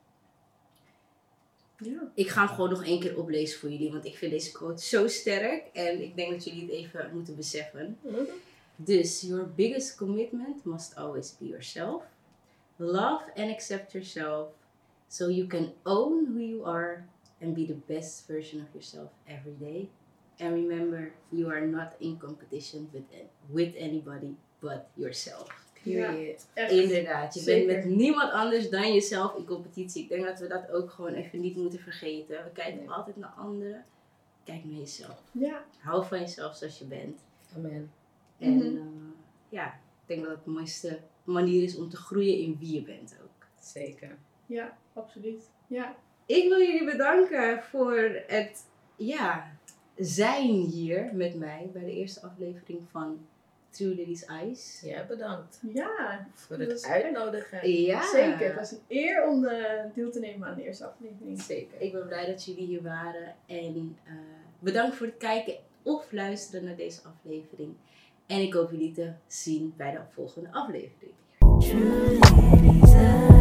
Ja. Ik ga hem gewoon nog één keer oplezen voor jullie, want ik vind deze quote zo sterk. En ik denk dat jullie het even moeten beseffen. Dus, your biggest commitment must always be yourself. Love and accept yourself so you can own who you are and be the best version of yourself every day. And remember, you are not in competition with, with anybody but yourself. Period. Inderdaad, je Zeker. bent met niemand anders dan jezelf in competitie. Ik denk dat we dat ook gewoon even niet moeten vergeten. We kijken Nee. altijd naar anderen. Kijk naar jezelf. Ja. Hou van jezelf zoals je bent. Amen. En Mhm. eh, ja, ik denk dat het de mooiste manier is om te groeien in wie je bent ook. Zeker. Ja, absoluut. Ja. Ik wil jullie bedanken voor het ja, zijn hier met mij bij de eerste aflevering van True Ladies Eyes. Ja, bedankt Ja, voor het uitnodigen. Ja, zeker. Het was een eer om eh, deel te nemen aan de eerste aflevering. Zeker. Ik ben blij dat jullie hier waren. En eh, bedankt voor het kijken of luisteren naar deze aflevering. En ik hoop jullie te zien bij de volgende aflevering. True ladies eyes.